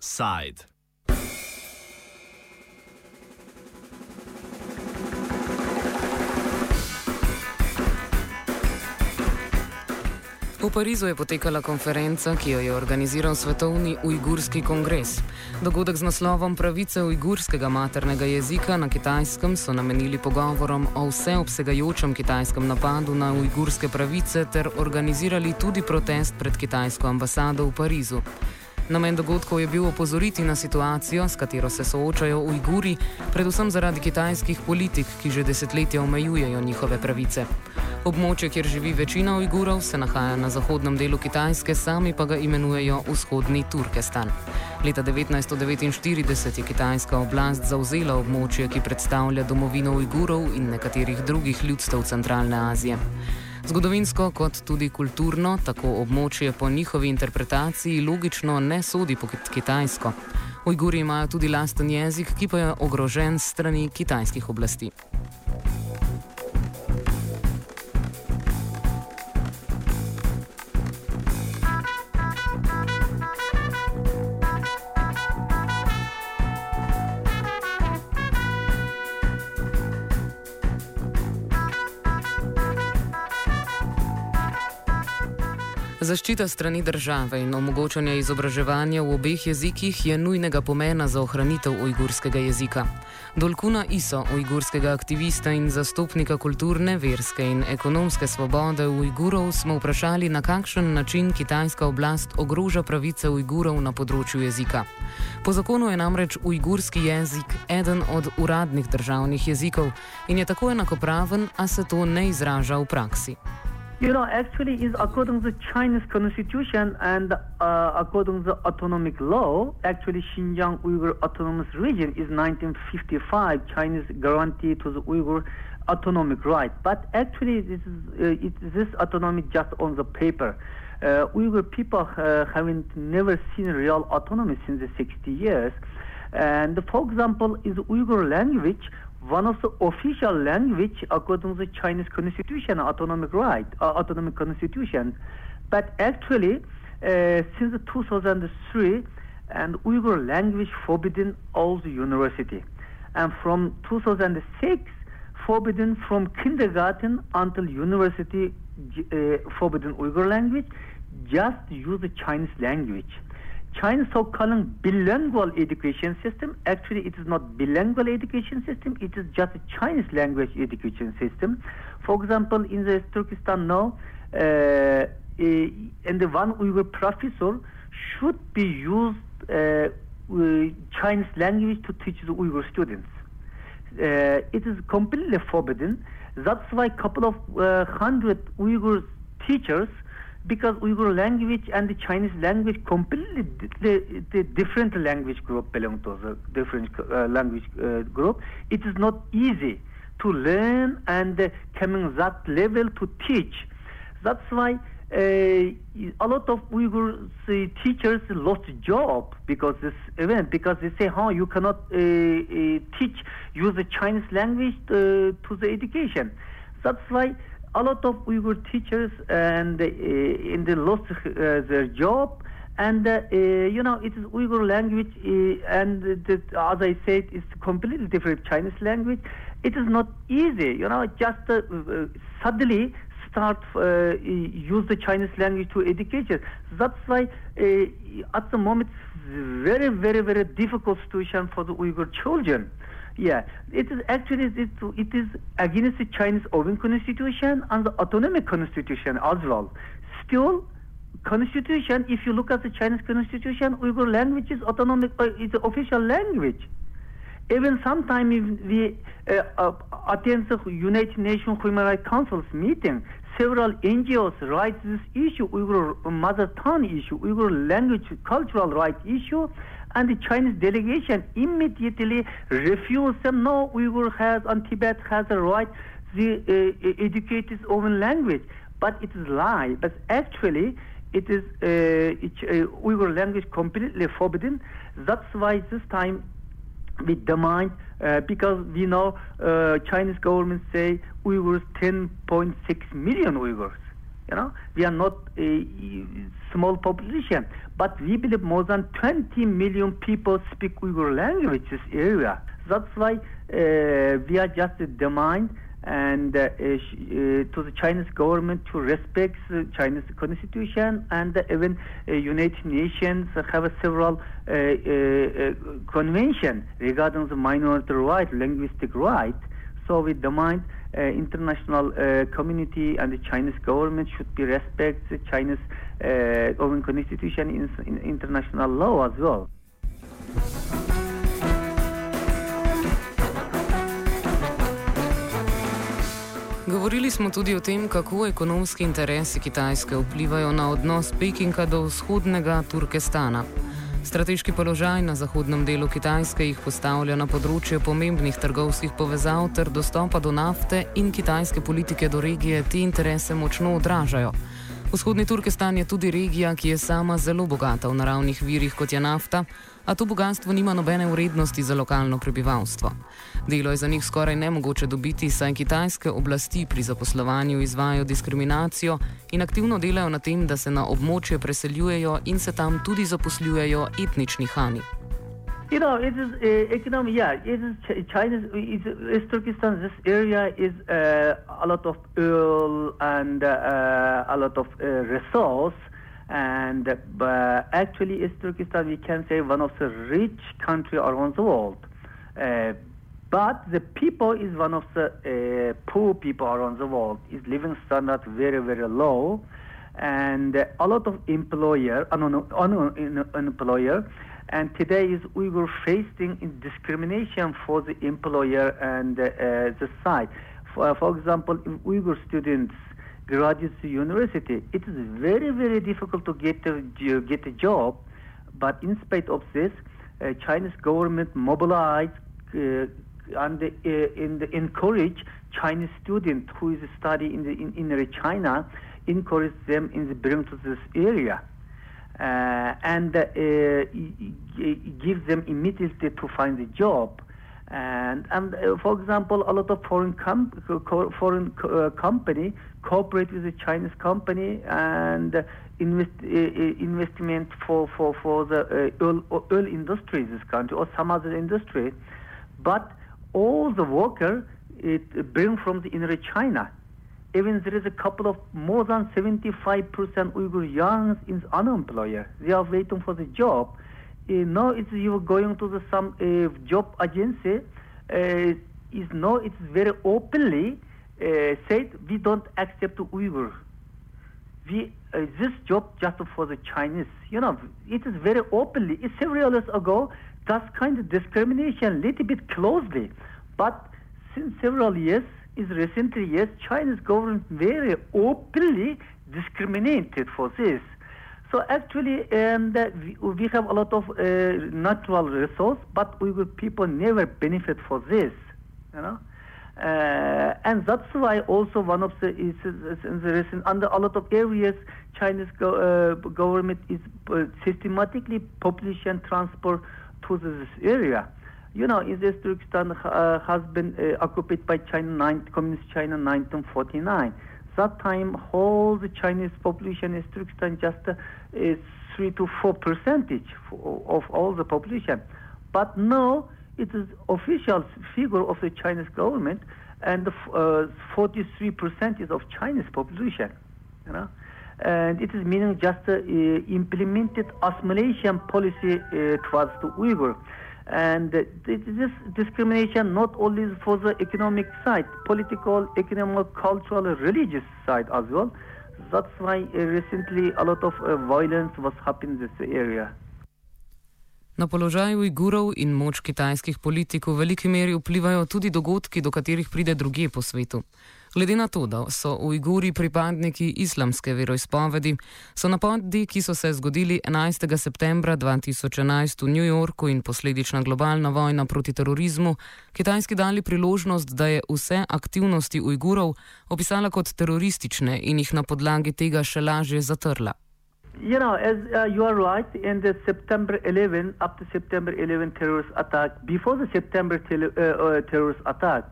Offside. V Parizu je potekala konferenca, ki jo je organiziral Svetovni ujgurski kongres. Dogodek z naslovom Pravice ujgurskega maternega jezika na kitajskem so namenili pogovorom o vseobsegajočem kitajskem napadu na ujgurske pravice ter organizirali tudi protest pred kitajsko ambasado v Parizu. Namen dogodkov je bil opozoriti na situacijo, s katero se soočajo Ujguri, predvsem zaradi kitajskih politik, ki že desetletja omejujejo njihove pravice. Območje, kjer živi večina Ujgurov, se nahaja na zahodnem delu Kitajske, sami pa ga imenujejo vzhodni Turkestan. Leta 1949 je kitajska oblast zauzela območje, ki predstavlja domovino Ujgurov in nekaterih drugih ljudstev Centralne Azije. Zgodovinsko kot tudi kulturno, tako območje po njihovi interpretaciji logično ne sodi pod Kitajsko. Ujguri imajo tudi lasten jezik, ki pa je ogrožen strani kitajskih oblasti. Zaščita strani države in omogočanje izobraževanja v obeh jezikih je nujnega pomena za ohranitev ujgurskega jezika. Dolkuna Iso, ujgurskega aktivista in zastopnika kulturne, verske in ekonomske svobode Ujgurov, smo vprašali, na kakšen način kitajska oblast ogroža pravice Ujgurov na področju jezika. Po zakonu je namreč ujgurski jezik eden od uradnih državnih jezikov in je tako enakopraven, a se to ne izraža v praksi. You know, actually, is according to the Chinese constitution and uh, according to the autonomic law, actually Xinjiang Uyghur Autonomous Region is 1955 Chinese guarantee to the Uyghur autonomic right. But actually, this is uh, it, this autonomy just on the paper. Uh, Uyghur people uh, haven't never seen real autonomy since the 60 years. And for example, is Uyghur language one of the official language according to the Chinese constitution, autonomic right, uh, autonomic constitution. But actually, uh, since 2003, and Uyghur language forbidden all the university. And from 2006, forbidden from kindergarten until university, uh, forbidden Uyghur language, just use the Chinese language. China's so-called bilingual education system, actually it is not bilingual education system, it is just a Chinese language education system. For example, in the Turkestan now, uh, and the one Uyghur professor should be used uh, Chinese language to teach the Uyghur students. Uh, it is completely forbidden. That's why a couple of uh, hundred Uyghur teachers because Uyghur language and the Chinese language completely the, the different language group belong to the different uh, language uh, group. It is not easy to learn and uh, coming that level to teach. That's why uh, a lot of Uyghur uh, teachers lost job because this event because they say, "Huh, you cannot uh, uh teach use the Chinese language uh, to the education." That's why a lot of Uyghur teachers and uh, in the lost uh, their job. And uh, uh, you know it is Uyghur language uh, and the, as I said it's completely different Chinese language. It is not easy you know just uh, suddenly start use the Chinese language to education that's why at the moment it's very very very difficult situation for the Uyghur children yeah, it is actually it, it is against the Chinese own constitution and the autonomic constitution as well. Still, constitution, if you look at the Chinese constitution, Uyghur language is autonomic, uh, is official language. Even sometimes we uh, uh, attend the United Nations Human Rights Council's meeting, several NGOs raise this issue, Uyghur mother tongue issue, Uyghur language cultural right issue, and the Chinese delegation immediately refused them. No, Uyghur has and Tibet has a right to uh, educate its own language, but it is lie. But actually, it is uh, it, uh, Uyghur language completely forbidden. That's why this time we demand uh, because we know uh, Chinese government say Uyghurs 10.6 million Uyghurs. You know, we are not a small population, but we believe more than 20 million people speak Uyghur language this area. That's why uh, we are just demand and uh, uh, to the Chinese government to respect the Chinese constitution and even uh, United Nations have several uh, uh, convention regarding the minority right, linguistic right. So we demand uh, international community and the Chinese government should be respect the Chinese own constitution in, in international law as well. Govorili smo tudi o tem, kako ekonomski interesi Kitajske vplivajo na odnos Pekinga do vzhodnega Turkestana. Strateški položaj na zahodnem delu Kitajske jih postavlja na področje pomembnih trgovskih povezav ter dostopa do nafte in kitajske politike do regije te interese močno odražajo. Vzhodni Turkestan je tudi regija, ki je sama zelo bogata v naravnih virih, kot je nafta, a to bogatstvo nima nobene vrednosti za lokalno prebivalstvo. Delo je za njih skoraj nemogoče dobiti, saj kitajske oblasti pri zaposlovanju izvajo diskriminacijo in aktivno delajo na tem, da se na območje preseljujejo in se tam tudi zaposlujejo etnični hani. You know, it is uh, economic. Yeah, it is Ch- China's. It's, it's Turkestan. This area is uh, a lot of oil and uh, a lot of uh, resource. And uh, actually, it's Turkestan. We can say one of the rich country around the world. Uh, but the people is one of the poor people around the world. Is living standard very very low, and a lot of employer, un- un- un- employer and today is were facing discrimination for the employer and uh, the site. For, for example, if we were students graduate the university, it is very, very difficult to get a, get a job. But in spite of this, uh, Chinese government mobilized uh, and uh, in the encourage Chinese students who is study in the in, in China, encourage them in the bring to this area. Uh, and uh, give them immediately to find a job. And, and uh, for example, a lot of foreign com- co- foreign co- company cooperate with a Chinese company and invest investment for, for, for the oil, oil industry in this country or some other industry. But all the worker it bring from the inner China even there is a couple of more than 75% Uyghur youngs is unemployed. They are waiting for the job. Uh, now it's you going to the some uh, job agency. Uh, is now it's very openly uh, said we don't accept Uyghur. We uh, this job just for the Chinese. You know it is very openly. It's several years ago. That kind of discrimination little bit closely, but since several years is recently, yes, Chinese government very openly discriminated for this. So actually, um, we, have a lot of uh, natural resource, but Uyghur people never benefit for this, you know. Uh, and that's why also one of the is, is the recent under a lot of areas Chinese go, uh, government is uh, systematically population transport to this area you know, East Turkestan uh, has been uh, occupied by China, nine, Communist China, 1949. That time, whole the Chinese population in Turkestan just uh, is three to four percentage of all the population. But now it is official figure of the Chinese government, and uh, 43 percent is of Chinese population. You know, and it is meaning just uh, implemented assimilation policy uh, towards the Uyghur. And this discrimination not only for the economic side, political, economic, cultural, religious side as well. That's why recently a lot of uh, violence was happening in this area. Na položaj Ujgurov in moč kitajskih politikov v veliki meri vplivajo tudi dogodki, do katerih pride druge po svetu. Glede na to, da so Ujguri pripadniki islamske veroizpovedi, so napadi, ki so se zgodili 11. septembra 2011 v New Yorku in posledična globalna vojna proti terorizmu, Kitajski dali priložnost, da je vse aktivnosti Ujgurov opisala kot teroristične in jih na podlagi tega še lažje zatrla. You know, as uh, you are right, in the September 11, up to September 11 terrorist attack, before the September tele- uh, uh, terrorist attack,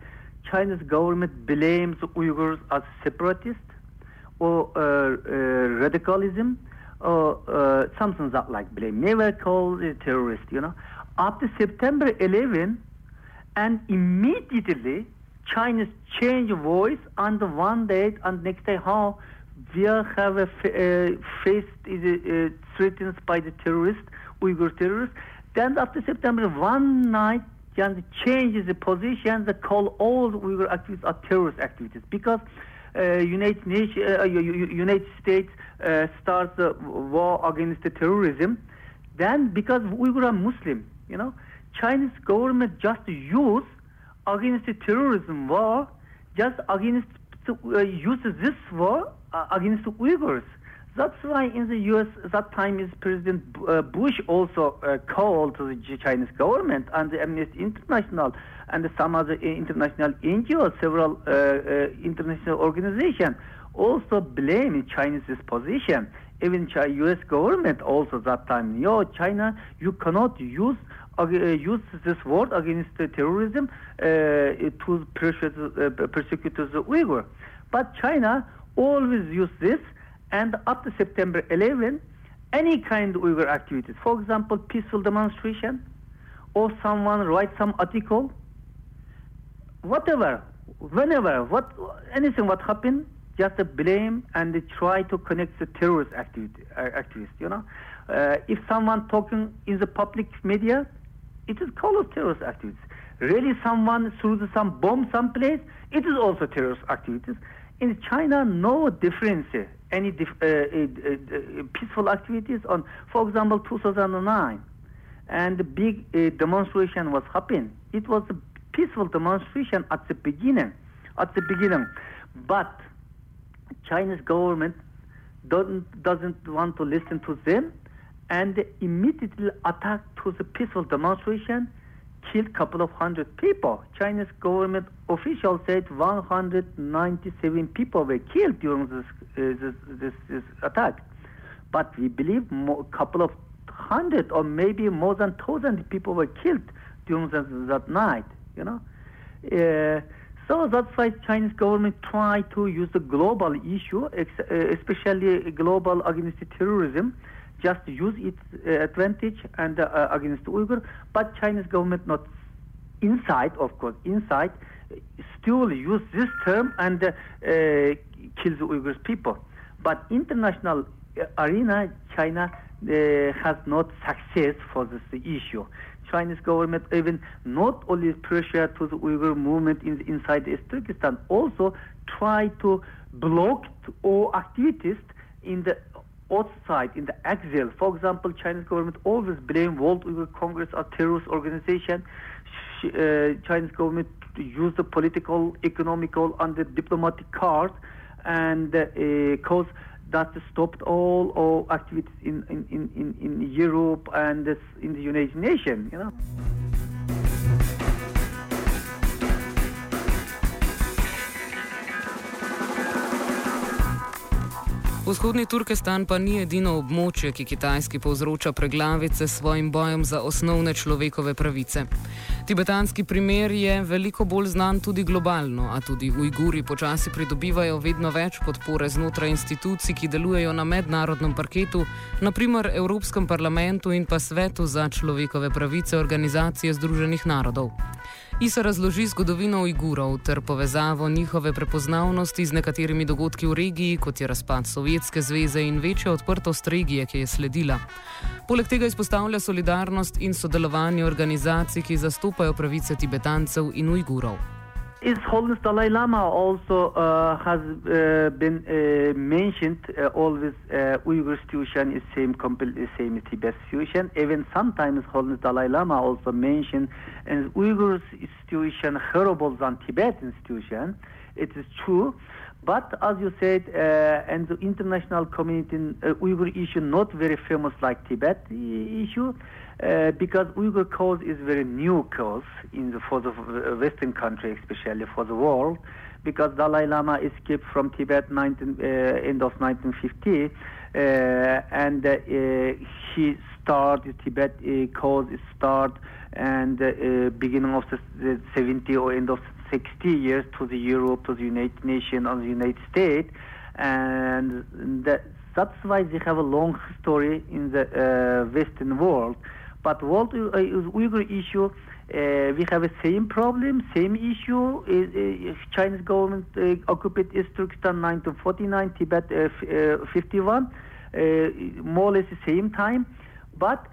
China's government blames Uyghurs as separatists or uh, uh, radicalism or uh, something that like blame. Never call it terrorist, you know. After September 11, and immediately China's change voice on the one day and next day how we have a uh, faced uh, threatened by the terrorists, Uyghur terrorists. Then after September, one night, and changes the position, call all Uyghur activities are terrorist activities because uh, United, Nations, uh, United States uh, starts a war against the terrorism. Then because Uyghur are Muslim, you know, Chinese government just use against the terrorism war, just against uh, use this war uh, against Uyghurs. That's why in the U.S. that time is President uh, Bush also uh, called the Chinese government and the Amnesty International and some other international NGOs, several uh, uh, international organizations also blame China's position. Even U.S. government also that time, yo, China, you cannot use uh, use this word against terrorism uh, to persecute, uh, persecute the Uyghur. But China always use this and up to September 11, any kind of Uyghur activities, for example, peaceful demonstration, or someone write some article, whatever, whenever, what, anything what happened, just blame and try to connect the terrorist activity, uh, activists, you know. Uh, if someone talking in the public media, it is called terrorist activities. Really someone threw some bomb someplace, it is also terrorist activities. In China, no difference any dif- uh, uh, uh, peaceful activities on, for example, 2009, and the big demonstration was happening. It was a peaceful demonstration at the beginning, at the beginning, but Chinese government doesn't doesn't want to listen to them, and immediately attacked to the peaceful demonstration killed couple of hundred people. Chinese government officials said 197 people were killed during this, uh, this, this, this, attack. But we believe a couple of hundred or maybe more than thousand people were killed during that, that night, you know. Uh, so that's why Chinese government try to use the global issue, uh, especially global against terrorism, just use its uh, advantage and uh, against Uyghur, but Chinese government not inside, of course, inside, still use this term and uh, kill the Uyghur people. But international arena, China has not success for this issue. Chinese government even not only pressure to the Uyghur movement in, inside Turkestan, also try to block all activities in the outside in the exile. For example, Chinese government always blame World Uyghur Congress as terrorist organization. Uh, Chinese government use the political, economical, and the diplomatic card, and uh, cause that stopped all, all activities in, in, in, in Europe and in the United Nations. You know. Vzhodni Turkestan pa ni edino območje, ki Kitajski povzroča preglavice s svojim bojem za osnovne človekove pravice. Tibetanski primer je veliko bolj znan tudi globalno, a tudi Ujguri počasi pridobivajo vedno več podpore znotraj institucij, ki delujejo na mednarodnem parketu, naprimer Evropskem parlamentu in pa Svetu za človekove pravice Organizacije Združenih narodov. Isa razloži zgodovino Ujgurov ter povezavo njihove prepoznavnosti z nekaterimi dogodki v regiji, kot je razpad Sovjetske zveze in večja odprtost regije, ki je sledila. Poleg tega izpostavlja solidarnost in sodelovanje organizacij, ki zastopajo pravice Tibetancev in Ujgurov. His Holiness Dalai Lama also uh, has uh, been uh, mentioned uh, always uh, Uyghur situation is same completely same Tibet situation. Even sometimes Holiness Dalai Lama also mentioned and Uyghur situation horrible than Tibetan situation. It is true. But as you said, uh, and the international community, uh, Uyghur issue not very famous like Tibet issue. Uh, because Uyghur cause is very new cause in the, for the Western country, especially for the world, because Dalai Lama escaped from Tibet 19, uh, end of 1950, uh, and uh, he started Tibet cause start and beginning of the, the 70 or end of 60 years to the Europe, to the United Nations, or the United States, and that, that's why they have a long story in the uh, Western world. But world uh, Uyghur issue, uh, we have the same problem, same issue. Uh, Chinese government uh, occupied East Turkestan 1949, Tibet uh, 51, more or less the same time. But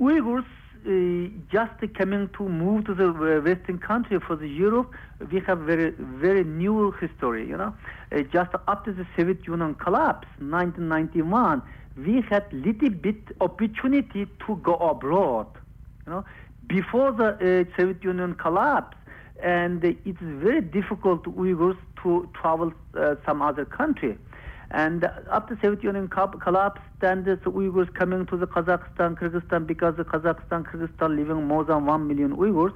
Uyghurs uh, just coming to move to the uh, Western country for the Europe, we have very very new history. You know, uh, just after the Soviet Union collapse, 1991, we had little bit opportunity to go abroad. You know, before the uh, Soviet Union collapse, and it's very difficult Uyghurs to travel uh, some other country. And after Soviet Union collapsed, then the Uyghurs coming to the Kazakhstan, Kyrgyzstan, because the Kazakhstan, Kyrgyzstan living more than one million Uyghurs,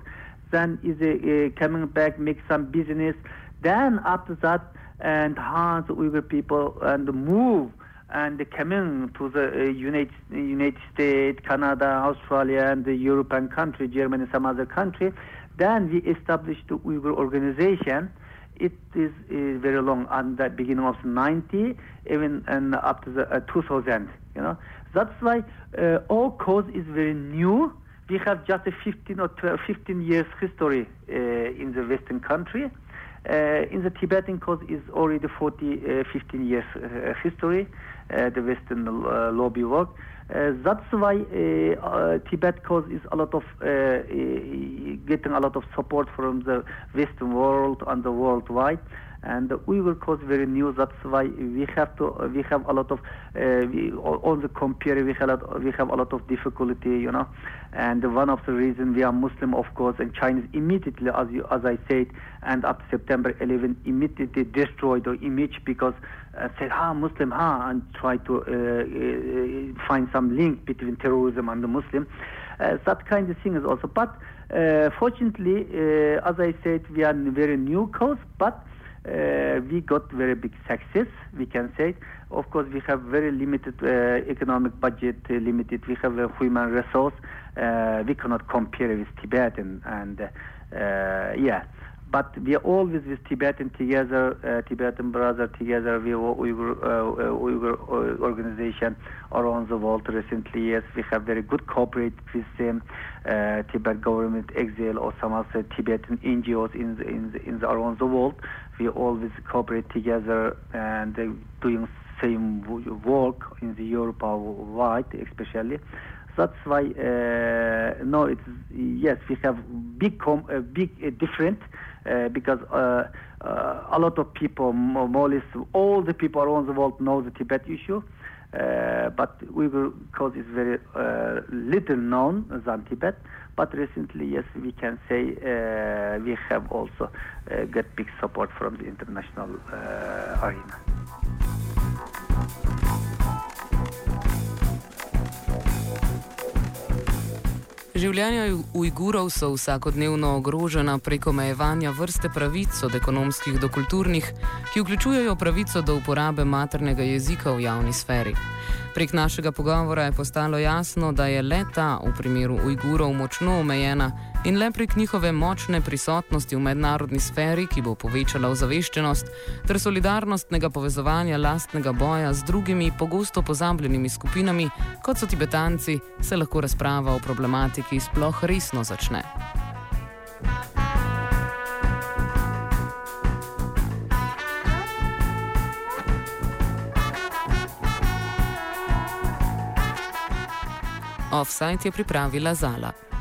then is uh, coming back, make some business. Then after that, and the Uyghur people and move and coming to the uh, United United States, Canada, Australia, and the European country, Germany, some other country. Then we established the Uyghur organization. It is uh, very long at the beginning of the 90 even and up to the uh, 2000 you know. That's why uh, all cause is very new. We have just a 15 or 12, 15 years history uh, in the western country. Uh, in the tibetan cause is already 40 uh, 15 years history the western lobby work uh, that's why uh, uh, Tibet cause is a lot of getting a lot of support from the Western world and the worldwide and we will cause very new. That's why we have to. We have a lot of. Uh, we, all the compare. We have a lot. We have a lot of difficulty. You know, and one of the reasons we are Muslim, of course, and Chinese immediately, as you, as I said, and up September 11, immediately destroyed the image because uh, said, "Ha, Muslim, ha," and try to uh, uh, find some link between terrorism and the Muslim. Uh, that kind of thing is also. But uh, fortunately, as I said, we are very new cause, but uh, we got very big success, we can say. Of course, we have very limited uh, economic budget, uh, limited. We have human resource. Uh, we cannot compare with Tibetan, and uh, yeah. But we are always with Tibetan together, uh, Tibetan brother together. We Uyghur, Uyghur organization around the world recently. Yes, we have very good cooperate with them. Tibet government, Exile, or some other Tibetan NGOs in the, in the, in the, around the world we always cooperate together and uh, doing same work in the Europe wide, especially. That's why uh, no, it's yes, we have big com- uh, big uh, different uh, because uh, uh, a lot of people, more or less all the people around the world know the Tibet issue. Uh, but Uyghur cause is very uh, little known than Tibet. But recently, yes, we can say uh, we have also uh, got big support from the international arena. Življenja Ujgurov so vsakodnevno ogrožena preko omejevanja vrste pravic, od ekonomskih do kulturnih, ki vključujejo pravico do uporabe maternega jezika v javni sferi. Prek našega pogovora je postalo jasno, da je le ta v primeru Ujgurov močno omejena in le prek njihove močne prisotnosti v mednarodni sferi, ki bo povečala ozaveščenost ter solidarnostnega povezovanja lastnega boja z drugimi pogosto pozabljenimi skupinami, kot so Tibetanci, se lahko razprava o problematiki sploh resno začne. Offside je pripravila Zala.